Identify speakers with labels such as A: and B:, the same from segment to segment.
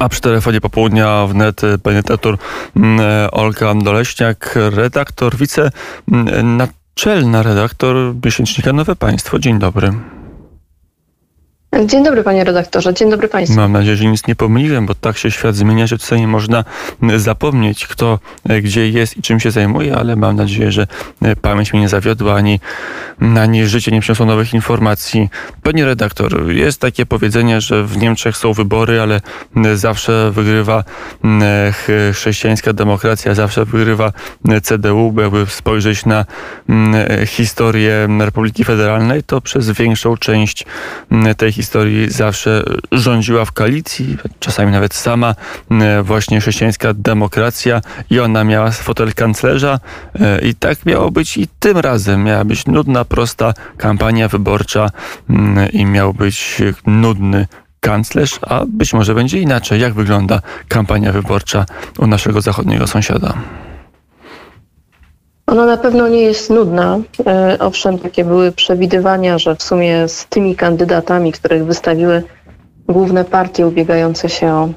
A: A przy telefonie popołudnia wnet penetrator mm, Olga Doleśniak, redaktor, wice mm, naczelna redaktor miesięcznika Nowe Państwo. Dzień dobry.
B: Dzień dobry panie redaktorze, dzień dobry państwu.
A: Mam nadzieję, że nic nie pomyliłem, bo tak się świat zmienia, że czasami można zapomnieć, kto e, gdzie jest i czym się zajmuje, ale mam nadzieję, że e, pamięć mnie nie zawiodła, ani, ani życie nie przyniosło nowych informacji. Panie redaktor, jest takie powiedzenie, że w Niemczech są wybory, ale zawsze wygrywa chrześcijańska demokracja, zawsze wygrywa CDU, bo jakby spojrzeć na historię Republiki Federalnej, to przez większą część tej historii zawsze rządziła w koalicji, czasami nawet sama e, właśnie chrześcijańska demokracja i ona miała fotel kanclerza e, i tak miało być i tym razem. Miała być nudna, prosta kampania wyborcza mm, i miał być nudny kanclerz, a być może będzie inaczej. Jak wygląda kampania wyborcza u naszego zachodniego sąsiada?
B: Ona na pewno nie jest nudna. E, owszem, takie były przewidywania, że w sumie z tymi kandydatami, których wystawiły główne partie ubiegające się o,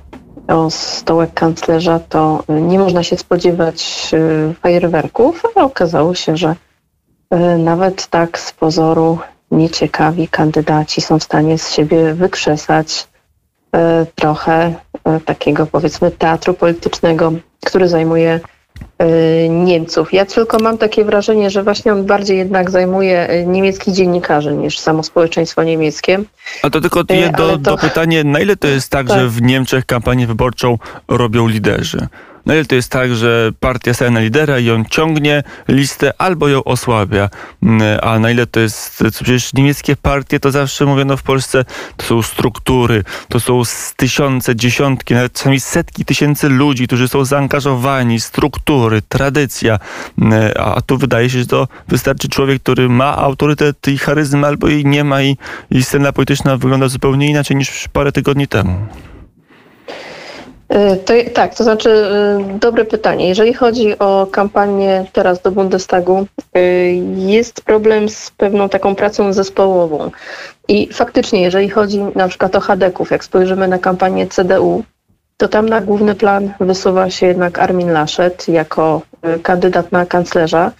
B: o stołek kanclerza, to nie można się spodziewać e, fajerwerków, ale okazało się, że e, nawet tak z pozoru nieciekawi kandydaci są w stanie z siebie wykrzesać trochę takiego powiedzmy teatru politycznego, który zajmuje Niemców. Ja tylko mam takie wrażenie, że właśnie on bardziej jednak zajmuje y, niemieckich dziennikarzy niż samo społeczeństwo niemieckie.
A: A to tylko y, jedno to... do pytanie, na ile to jest tak, tak, że w Niemczech kampanię wyborczą robią liderzy? Na ile to jest tak, że partia staje na lidera i on ciągnie listę albo ją osłabia, mm, a na ile to jest, przecież niemieckie partie to zawsze mówiono w Polsce, to są struktury, to są tysiące, dziesiątki, nawet czasami setki tysięcy ludzi, którzy są zaangażowani, struktury, tradycja, mm, a tu wydaje się, że to wystarczy człowiek, który ma autorytet i charyzmę albo jej nie ma i, i scena polityczna wygląda zupełnie inaczej niż parę tygodni temu.
B: Y, to, tak, to znaczy y, dobre pytanie. Jeżeli chodzi o kampanię teraz do Bundestagu, y, jest problem z pewną taką pracą zespołową. I faktycznie, jeżeli chodzi na przykład o Hadeków, jak spojrzymy na kampanię CDU, to tam na główny plan wysuwa się jednak Armin Laschet jako kandydat na kanclerza.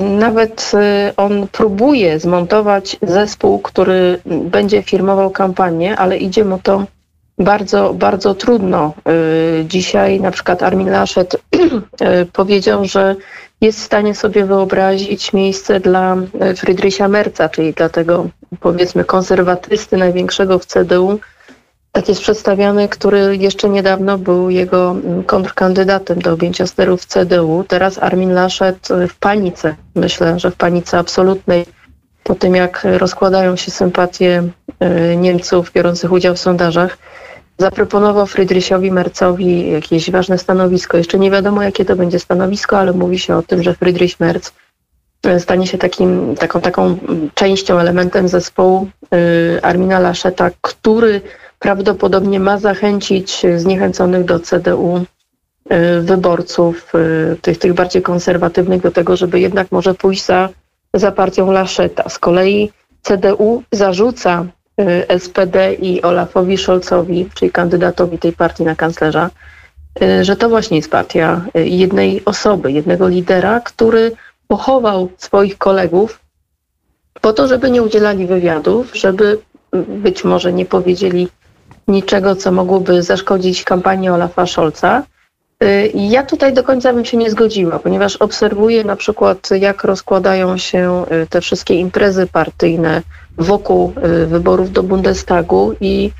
B: Nawet on próbuje zmontować zespół, który będzie firmował kampanię, ale idzie mu to bardzo, bardzo trudno. Y, dzisiaj na przykład Armin Laschet y, powiedział, że jest w stanie sobie wyobrazić miejsce dla y, Friedricha Merca, czyli dla tego powiedzmy konserwatysty największego w CDU. Tak jest przedstawiany, który jeszcze niedawno był jego mm, kontrkandydatem do objęcia sterów CDU. Teraz Armin Laschet w panice, myślę, że w panice absolutnej, po tym jak rozkładają się sympatie Niemców biorących udział w sondażach, zaproponował Friedrichowi Mercowi jakieś ważne stanowisko. Jeszcze nie wiadomo, jakie to będzie stanowisko, ale mówi się o tym, że Friedrich Merz e, stanie się takim, taką, taką częścią, elementem zespołu y, Armina Lascheta, który prawdopodobnie ma zachęcić zniechęconych do CDU wyborców, tych, tych bardziej konserwatywnych, do tego, żeby jednak może pójść za, za partią Lascheta. Z kolei CDU zarzuca Y, SPD i Olafowi Scholzowi, czyli kandydatowi tej partii na kanclerza, y, że to właśnie jest partia y, jednej osoby, jednego lidera, który pochował swoich kolegów po to, żeby nie udzielali wywiadów, żeby być może nie powiedzieli niczego, co mogłoby zaszkodzić kampanii Olafa Scholza. Ja tutaj do końca bym się nie zgodziła, ponieważ obserwuję na przykład, jak rozkładają się te wszystkie imprezy partyjne wokół y, wyborów do Bundestagu i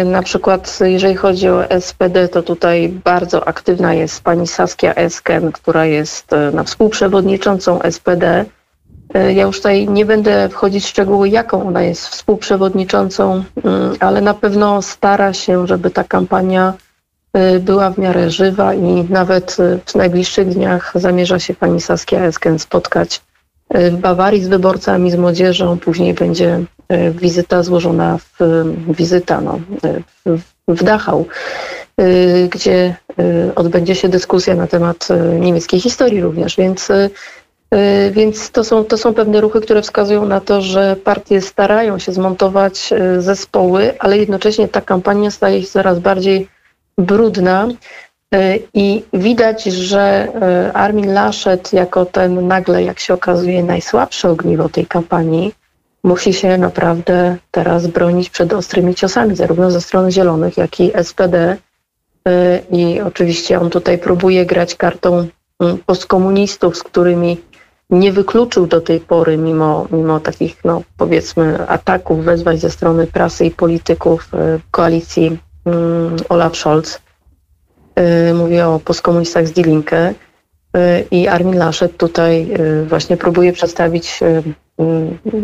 B: y, na przykład jeżeli chodzi o SPD, to tutaj bardzo aktywna jest pani Saskia Esken, która jest y, na współprzewodniczącą SPD. Ja już tutaj nie będę wchodzić w szczegóły, jaką ona jest współprzewodniczącą, ale na pewno stara się, żeby ta kampania była w miarę żywa i nawet w najbliższych dniach zamierza się pani Saskia Esken spotkać w Bawarii z wyborcami, z młodzieżą. Później będzie wizyta złożona w wizyta no, w, Dachau, gdzie odbędzie się dyskusja na temat niemieckiej historii również. Więc Y, więc to są, to są pewne ruchy, które wskazują na to, że partie starają się zmontować y, zespoły, ale jednocześnie ta kampania staje się coraz bardziej brudna. Y, I widać, że Armin Laschet, jako ten nagle, jak się okazuje, najsłabsze ogniwo tej kampanii, musi się naprawdę teraz bronić przed ostrymi ciosami, zarówno ze strony Zielonych, jak i SPD. I oczywiście on tutaj próbuje grać kartą mm, postkomunistów, z którymi nie wykluczył do tej pory, mimo, mimo takich, no, powiedzmy, ataków, wezwań ze strony prasy i polityków koalicji Olaf Scholz. E, mówię o postkomunistach z Die Linke. E, I Armin Laschet tutaj właśnie próbuje przedstawić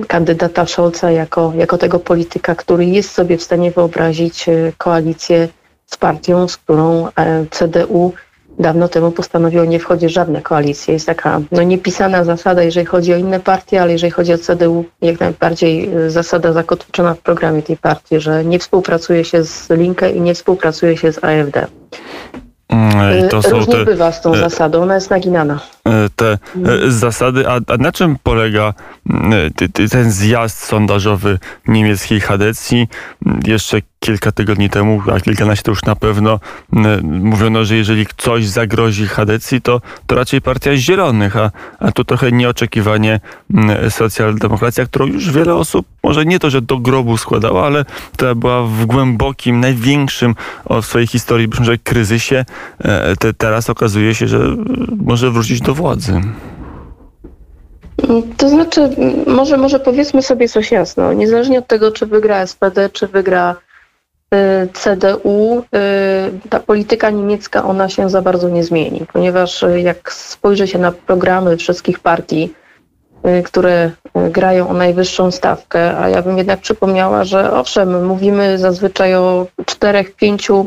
B: kandydata Scholza jako, jako tego polityka, który jest sobie w stanie wyobrazić koalicję z partią, z którą CDU dawno temu postanowiło nie wchodzić w żadne koalicje. Jest taka no, niepisana zasada, jeżeli chodzi o inne partie, ale jeżeli chodzi o CDU, jak najbardziej y, zasada zakotwiczona w programie tej partii, że nie współpracuje się z Linkę i nie współpracuje się z AfD. Mm, y, to Różnie te, bywa z tą e, zasadą, ona jest naginana.
A: Te zasady, a, a, na czym polega ten zjazd sondażowy niemieckiej Hadecji? Jeszcze kilka tygodni temu, a kilkanaście to już na pewno, mówiono, że jeżeli coś zagrozi Hadecji, to, to raczej partia Zielonych, a, a tu trochę nieoczekiwanie socjaldemokracja, którą już wiele osób, może nie to, że do grobu składała, ale która była w głębokim, największym w swojej historii, że kryzysie, e, te, teraz okazuje się, że może wrócić do władzy.
B: To znaczy, może, może powiedzmy sobie coś jasno. Niezależnie od tego, czy wygra SPD, czy wygra CDU, y, ta polityka niemiecka, ona się za bardzo nie zmieni, ponieważ y, jak spojrzy się na programy wszystkich partii, które grają o najwyższą stawkę, a ja bym jednak przypomniała, że owszem, mówimy zazwyczaj o czterech, pięciu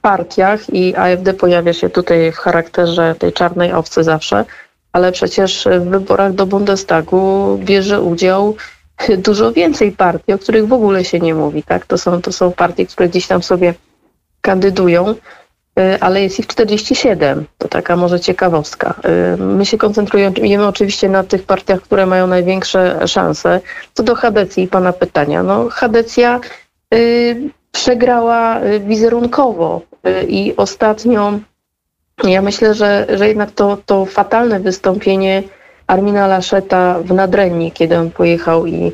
B: partiach i AfD pojawia się tutaj w charakterze tej czarnej owcy zawsze, ale przecież w wyborach do Bundestagu bierze udział dużo więcej partii, o których w ogóle się nie mówi. Tak? To, są, to są partie, które gdzieś tam sobie kandydują, y, ale jest ich 47. To taka może ciekawostka. Y, my się koncentrujemy oczywiście na tych partiach, które mają największe szanse. Co do Hadecji, pana pytania. No, Hadecja y, przegrała wizerunkowo i ostatnio ja myślę, że, że jednak to, to fatalne wystąpienie Armina Laszeta w Nadrenii, kiedy on pojechał i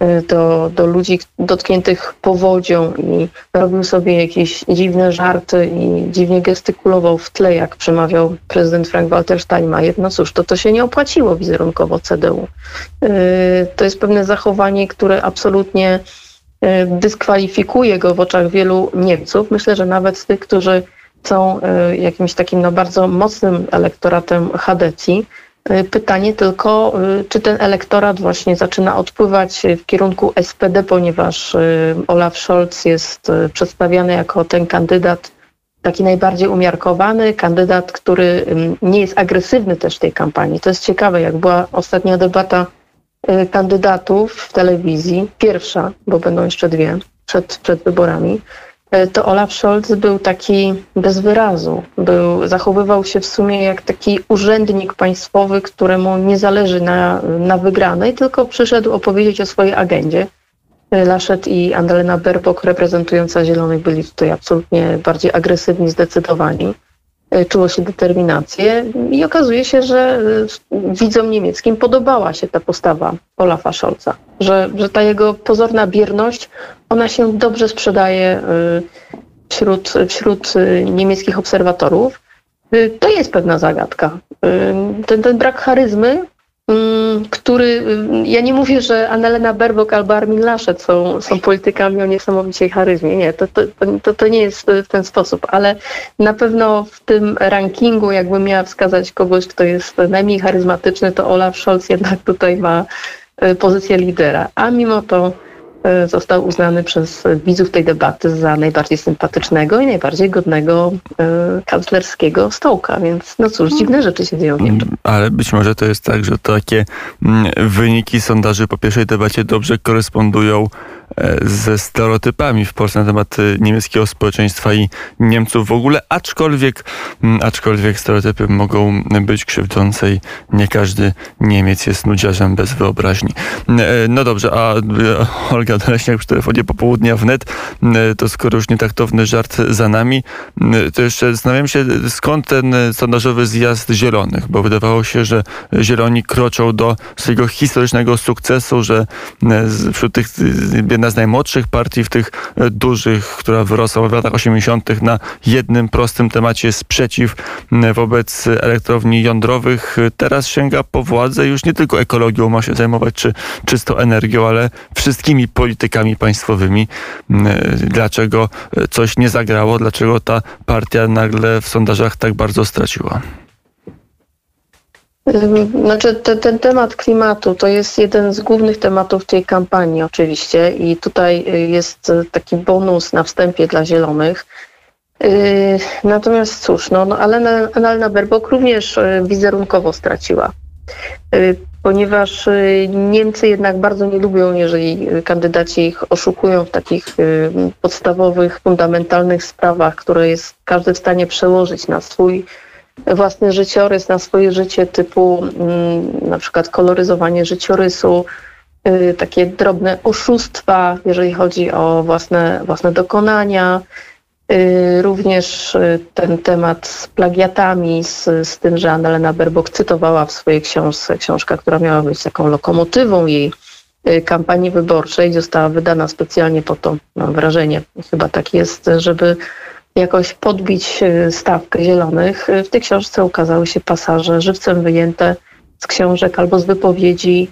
B: e, do, do ludzi dotkniętych powodzią i robił sobie jakieś dziwne żarty i dziwnie gestykulował w tle, jak przemawiał prezydent Frank-Walter Steinmeier. No cóż, to to się nie opłaciło wizerunkowo CDU. E, to jest pewne zachowanie, które absolutnie e, dyskwalifikuje go w oczach wielu Niemców. Myślę, że nawet tych, którzy są jakimś takim no, bardzo mocnym elektoratem Hadecji, pytanie tylko, y, czy ten elektorat właśnie zaczyna odpływać w kierunku SPD, ponieważ y, Olaf Scholz jest przedstawiany jako ten kandydat taki najbardziej umiarkowany, kandydat, który nie jest agresywny też w tej kampanii. To jest ciekawe, jak była ostatnia debata kandydatów w telewizji, pierwsza, bo będą jeszcze dwie przed, przed wyborami, to Olaf Scholz był taki bez wyrazu. Był, zachowywał się w sumie jak taki urzędnik państwowy, któremu nie zależy na, na wygranej, tylko przyszedł opowiedzieć o swojej agendzie. E, Laszet i Annalena Baerbock reprezentująca Zielonych byli tutaj absolutnie bardziej agresywni, zdecydowani. E, czuło się determinację i okazuje się, że widzom niemieckim podobała się ta postawa Olafa Scholza, że, że ta jego pozorna bierność, ona się dobrze sprzedaje y, wśród, wśród niemieckich obserwatorów. To jest pewna zagadka. Ten, ten brak charyzmy który, ja nie mówię, że Annalena Baerbock albo Armin Laschet są, są politykami o niesamowitej charyzmie. Nie, to, to, to, to nie jest w ten sposób, ale na pewno w tym rankingu, jakbym miała wskazać kogoś, kto jest najmniej charyzmatyczny, to Olaf Scholz jednak tutaj ma e, pozycję lidera. A mimo to został uznany przez widzów tej debaty za najbardziej sympatycznego i najbardziej godnego e, kanclerskiego stołka, więc no cóż, dziwne rzeczy się dzieją w Niemczech. Mm,
A: ale być może to jest tak, że takie mm, wyniki sondaży po pierwszej debacie dobrze korespondują ze stereotypami w Polsce na temat niemieckiego społeczeństwa i Niemców w ogóle, aczkolwiek, aczkolwiek stereotypy mogą być krzywdzące i nie każdy Niemiec jest nudziarzem bez wyobraźni. No dobrze, a Olga Doleśniak przy telefonie popołudnia wnet, to skoro już nietaktowny żart za nami, to jeszcze zastanawiam się, skąd ten sondażowy zjazd zielonych, bo wydawało się, że zieloni kroczą do swojego historycznego sukcesu, że wśród tych jedna z najmłodszych partii w tych dużych, która wyrosła w latach 80. na jednym prostym temacie sprzeciw wobec elektrowni jądrowych, teraz sięga po władzę już nie tylko ekologią ma się zajmować, czy czystą energią, ale wszystkimi politykami państwowymi. Dlaczego coś nie zagrało? Dlaczego ta partia nagle w sondażach tak bardzo straciła?
B: Znaczy, te, ten temat klimatu to jest jeden z głównych tematów tej kampanii, oczywiście, i tutaj jest taki bonus na wstępie dla Zielonych. Natomiast cóż, no, no ale Annalena Baerbock również wizerunkowo straciła, ponieważ Niemcy jednak bardzo nie lubią, jeżeli kandydaci ich oszukują w takich podstawowych, fundamentalnych sprawach, które jest każdy w stanie przełożyć na swój własny życiorys na swoje życie, typu mm, na przykład koloryzowanie życiorysu, y, takie drobne oszustwa, jeżeli chodzi o własne, własne dokonania. Y, również y, ten temat z plagiatami, z, z tym, że Annalena Baerbock cytowała w swojej książce, książka, która miała być taką lokomotywą jej kampanii wyborczej, została wydana specjalnie po to, mam wrażenie, chyba tak jest, żeby jakoś podbić e, stawkę zielonych. E, w tej książce ukazały się pasaże żywcem wyjęte z książek albo z wypowiedzi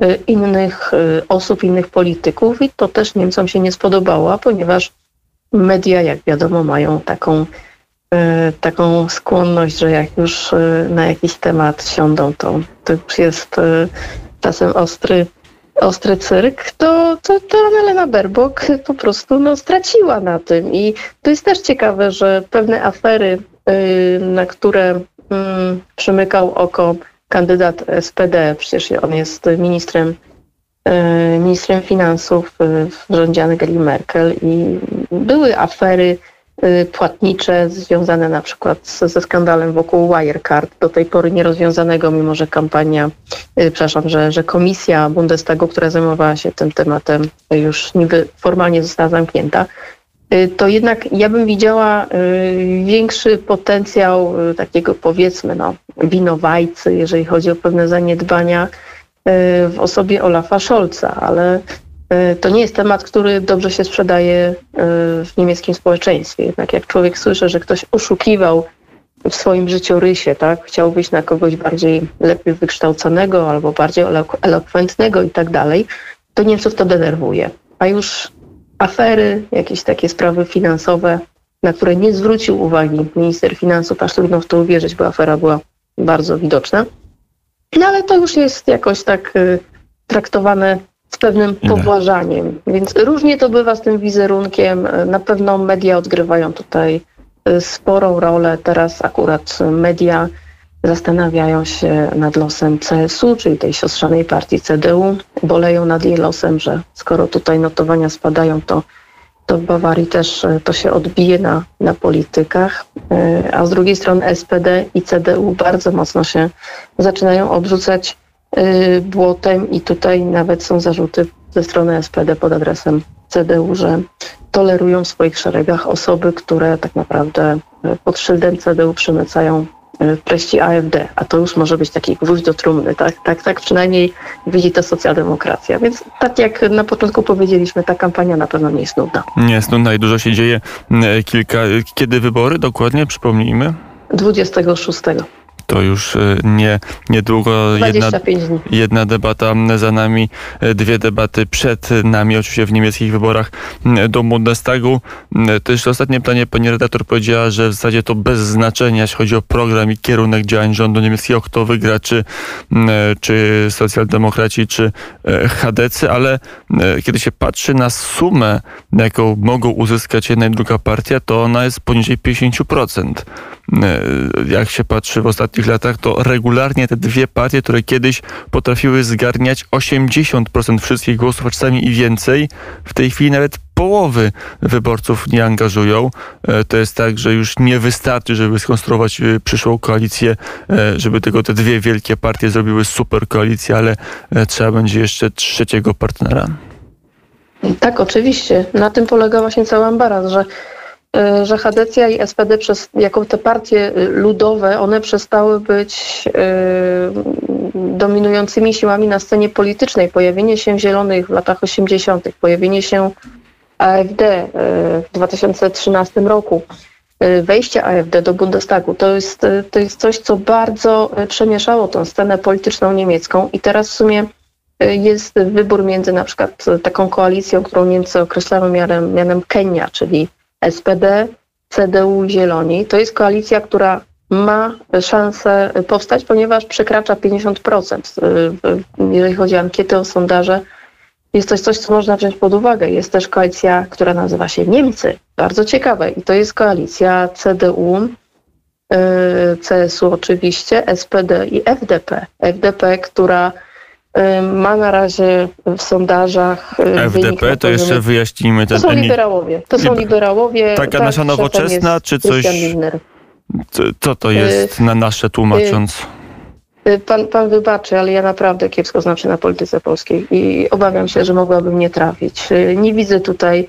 B: e, innych osób, innych polityków i to też Niemcom się nie spodobało, ponieważ media, jak wiadomo, mają taką, taką skłonność, że jak już na jakiś temat siądą, to, to już jest czasem ostry ostry cyrk, to, to, to Annalena Baerbock po prostu no, straciła na tym. I to jest też ciekawe, że pewne afery, y, na które y, przymykał oko kandydat SPD, przecież on jest ministrem, y, ministrem finansów w rządzie Angeli Merkel i były afery płatnicze związane na przykład ze skandalem wokół Wirecard, do tej pory nierozwiązanego, mimo że kampania, y, przepraszam, że, że komisja Bundestagu, która zajmowała się tym tematem, już niby formalnie została zamknięta, y, to jednak ja bym widziała większy potencjał takiego powiedzmy no, winowajcy, jeżeli chodzi o pewne zaniedbania w osobie Olafa Scholza, ale to nie jest temat, który dobrze się sprzedaje e, w niemieckim społeczeństwie. Jednak jak człowiek słyszy, że ktoś oszukiwał w swoim życiorysie, tak, chciał wyjść na kogoś bardziej lepiej wykształconego albo bardziej elokwentnego i tak dalej, to Niemców to denerwuje. A już afery, jakieś takie sprawy finansowe, na które nie zwrócił uwagi minister finansów, aż trudno w to uwierzyć, bo afera była bardzo widoczna. No ale to już jest jakoś tak y, traktowane z pewnym pobłażaniem. Więc różnie to bywa z tym wizerunkiem. Na pewno media odgrywają tutaj y, sporą rolę. Teraz akurat media zastanawiają się nad losem CSU, czyli tej siostrzanej partii CDU. Boleją nad jej losem, że skoro tutaj notowania spadają, to, to w Bawarii też y, to się odbije na, na politykach. Y, a z drugiej strony SPD i CDU bardzo mocno się zaczynają obrzucać błotem i tutaj nawet są zarzuty ze strony SPD pod adresem CDU, że tolerują w swoich szeregach osoby, które tak naprawdę y, pod szyldem CDU przemycają y, treści AfD, a to już może być taki gwóźdź do trumny, tak, tak, tak przynajmniej widzi to socjaldemokracja. Więc tak jak na początku powiedzieliśmy, ta kampania na pewno nie jest nudna.
A: Nie jest nudna i dużo się dzieje. Kilka, kiedy wybory dokładnie, przypomnijmy?
B: 26
A: to już e, nie, niedługo jedna, jedna debata za nami, e, dwie debaty przed nami, oczywiście w niemieckich wyborach do Bundestagu. Też ostatnie pytanie, pani redaktor powiedziała, że w zasadzie to bez znaczenia, jeśli chodzi o program i kierunek działań rządu niemieckiego, kto wygra, czy, czy socjaldemokraci, czy e, chadecy, ale kiedy się patrzy na sumę, jaką mogą uzyskać jedna i druga partia, to ona jest poniżej 50%. Jak się patrzy w ostatnich latach, to regularnie te dwie partie, które kiedyś potrafiły zgarniać 80% wszystkich głosów, a czasami i więcej, w tej chwili nawet połowy wyborców nie angażują. E, to jest tak, że już nie wystarczy, żeby skonstruować e, przyszłą koalicję, e, żeby tylko te dwie wielkie partie zrobiły super koalicję, ale trzeba będzie jeszcze trzeciego partnera.
B: Tak, oczywiście. Na tym polega właśnie cały ambaraz, że że Hadecja i SPD przez, jako te partie ludowe, one przestały być dominującymi siłami na scenie politycznej. Pojawienie się Zielonych w latach 80., pojawienie się AfD e, w 2013 roku, wejście AfD do Bundestagu, to jest, to jest coś, co bardzo przemieszało tą scenę polityczną niemiecką i teraz w sumie jest wybór między na przykład taką koalicją, którą Niemcy określają mianem, mianem Kenia, czyli SPD, CDU Zieloni. To jest koalicja, która ma szansę powstać, ponieważ przekracza 50%, jeżeli chodzi o ankiety, o sondaże jest to coś, co można wziąć pod uwagę. Jest też koalicja, która nazywa się Niemcy. Bardzo ciekawe. I to jest koalicja CDU, y, CSU oczywiście, SPD i FDP. FDP, która y, ma na razie w sondażach.
A: Y, FDP to jeszcze wyjaśnijmy.
B: Ten, to są liberałowie. To są liberałowie.
A: Taka tak, nasza nowoczesna, czy coś. Co to jest na nasze tłumacząc?
B: Y, pan, pan wybaczy, ale ja naprawdę kiepsko znam się na polityce polskiej i obawiam się, że mogłabym nie trafić. Y, nie widzę tutaj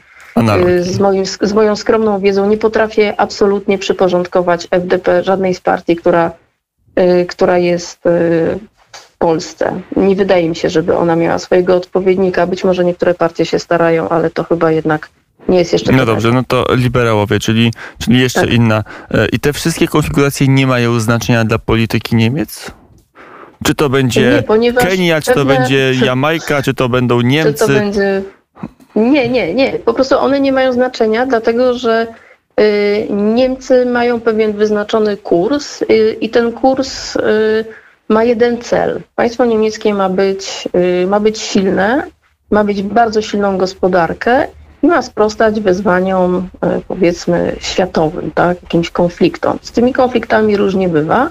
B: y, z, moim, z moją skromną wiedzą, nie potrafię absolutnie przyporządkować FDP żadnej z partii, która, która jest Polsce. Nie wydaje mi się, żeby ona miała swojego odpowiednika. Być może niektóre partie się starają, ale to chyba jednak nie jest jeszcze.
A: No dobrze, no to liberałowie, czyli, czyli jeszcze tak. inna. I te wszystkie konfiguracje nie mają znaczenia dla polityki Niemiec? Czy to będzie nie, Kenia, czy to będzie Jamajka, czy to będą Niemcy? To będzie...
B: Nie, nie, nie. Po prostu one nie mają znaczenia, dlatego że y, Niemcy mają pewien wyznaczony kurs y, i ten kurs y, ma jeden cel. Państwo niemieckie ma być, y, ma być silne, ma być bardzo silną gospodarkę i ma sprostać wyzwaniom, y, powiedzmy, światowym, tak? jakimś konfliktom. Z tymi konfliktami różnie bywa.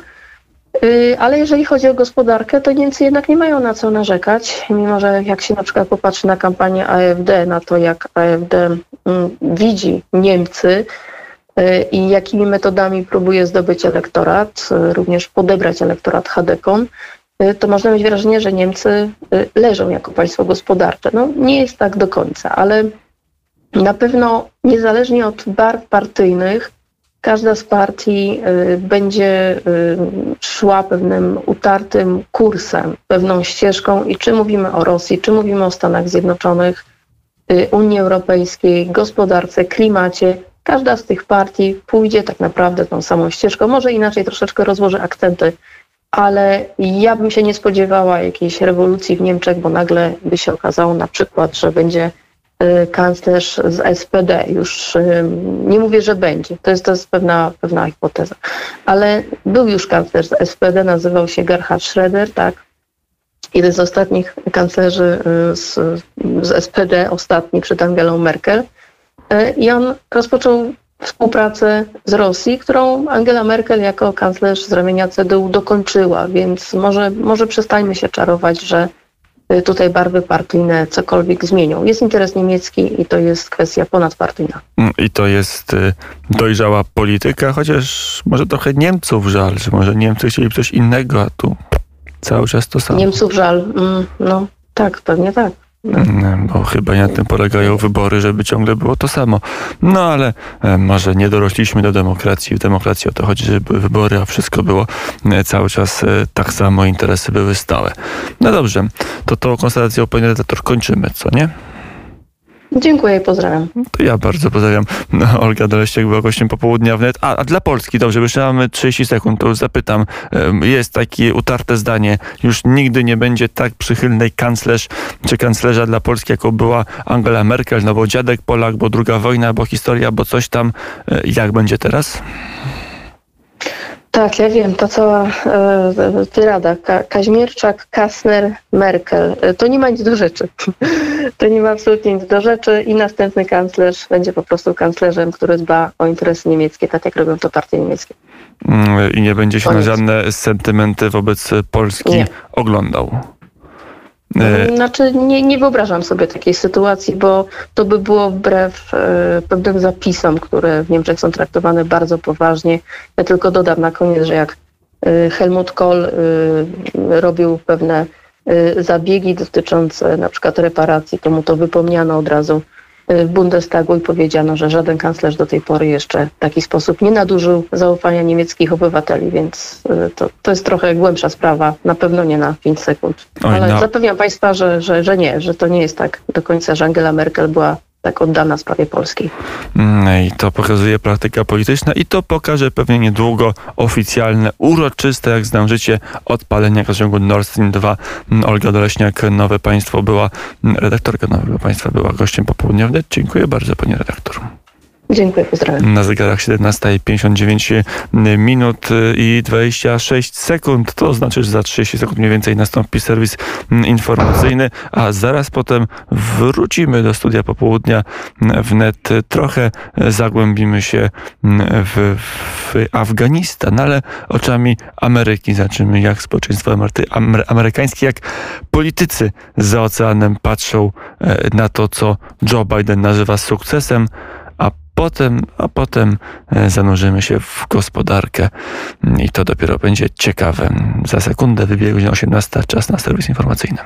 B: Y, ale jeżeli chodzi o gospodarkę, to Niemcy jednak nie mają na co narzekać, mimo że jak się na przykład popatrzy na kampanię AfD, na to jak AfD mm, widzi Niemcy i jakimi metodami próbuje zdobyć elektorat, y, również podebrać elektorat Hadekom, to można mieć wrażenie, że Niemcy leżą jako państwo gospodarcze. No nie jest tak do końca, ale na pewno niezależnie od barw partyjnych, Każda z partii y, będzie y, szła pewnym utartym kursem, pewną ścieżką i czy mówimy o Rosji, czy mówimy o Stanach Zjednoczonych, y, Unii Europejskiej, gospodarce, klimacie, każda z tych partii pójdzie tak naprawdę tą samą ścieżką. Może inaczej troszeczkę rozłoży akcenty, ale ja bym się nie spodziewała jakiejś rewolucji w Niemczech, bo nagle by się okazało na przykład, że będzie Y, kanclerz z SPD. Już y, nie mówię, że będzie, to jest, to jest pewna, pewna hipoteza, ale był już kanclerz z SPD, nazywał się Gerhard Schroeder, tak? Jeden z ostatnich kanclerzy y, z, z SPD, ostatni przed Angelą Merkel. I on rozpoczął współpracę z Rosji, którą Angela Merkel jako kanclerz z ramienia CDU dokończyła, więc może, może przestańmy się czarować, że Y, tutaj barwy partyjne cokolwiek zmienią. Jest interes niemiecki i to jest kwestia ponadpartyjna.
A: Mm, I to jest y, dojrzała polityka, chociaż może trochę Niemców żal, że może Niemcy chcieli coś innego, a tu cały czas to samo.
B: Niemców żal, mm, no tak, pewnie tak.
A: Mm, bo chyba na tym polegają wybory, żeby ciągle było to samo. No ale e, może nie dorośliśmy do demokracji. W demokracji o to chodzi, żeby były wybory, a wszystko było e, cały czas e, tak samo, interesy były stałe. No dobrze, to tą konstatacją, panie redaktor, kończymy, co nie?
B: Dziękuję i pozdrawiam.
A: To ja bardzo pozdrawiam. No, Olga Doleściak była gościem popołudnia wnet. A, a dla Polski, dobrze, jeszcze mamy 30 sekund, to zapytam. Jest takie utarte zdanie, już nigdy nie będzie tak przychylnej kanclerz czy kanclerza dla Polski, jaką była Angela Merkel, no bo dziadek Polak, bo druga wojna, bo historia, bo coś tam. E, jak będzie teraz?
B: Tak, ja wiem, ta cała e, tyrada Ka Kaźmierczak, Kastner, Merkel, e, to nie ma nic do rzeczy. to nie ma absolutnie nic do rzeczy i następny kanclerz będzie po prostu kanclerzem, który dba o interesy niemieckie, tak jak robią to partie niemieckie.
A: Mm, I nie będzie się
B: Koniec.
A: na żadne sentymenty wobec Polski
B: Nie.
A: oglądał. E,
B: Znaczy nie, nie wyobrażam sobie takiej sytuacji, bo to by było wbrew e, pewnym zapisom, które w Niemczech są traktowane bardzo poważnie. Ja tylko dodam na koniec, że jak e, Helmut Kohl e, robił pewne e, zabiegi dotyczące na przykład reparacji, to mu to wypomniano od razu w Bundestagu i powiedziano, że żaden kanclerz do tej pory jeszcze w taki sposób nie nadużył zaufania niemieckich obywateli, więc e, to, to jest trochę głębsza sprawa, na pewno nie na 5 sekund.
A: Oj,
B: Ale
A: no.
B: zapewniam Państwa, że, że, że nie, że to nie jest tak do końca, że Angela Merkel była tak oddana sprawie polskiej.
A: Mm, I to pokazuje praktyka polityczna i to pokaże pewnie niedługo oficjalne, uroczyste, jak znam życie, odpalenie gazociągu Nord Stream 2. Mm, Olga Doleśniak, Nowe Państwo była, mm, redaktorka Nowego Państwa była gościem popołudniowym. Dziękuję bardzo pani redaktor.
B: Dziękuję, pozdrawiam.
A: Na zegarach 17.59 minut y, i 26 sekund. To znaczy, że za 30 sekund mniej więcej nastąpi serwis mm, informacyjny, a zaraz potem wrócimy do studia popołudnia mm, wnet. Trochę zagłębimy się mm, w, w Afganistan, ale oczami Ameryki. Zobaczymy, jak społeczeństwo amery- amery- amerykańskie, jak politycy za oceanem patrzą e, na to, co Joe Biden nazywa sukcesem, potem, a potem e, zanurzymy się w gospodarkę i to dopiero będzie ciekawe. Za sekundę wybiegł godzina 18, czas na serwis informacyjny.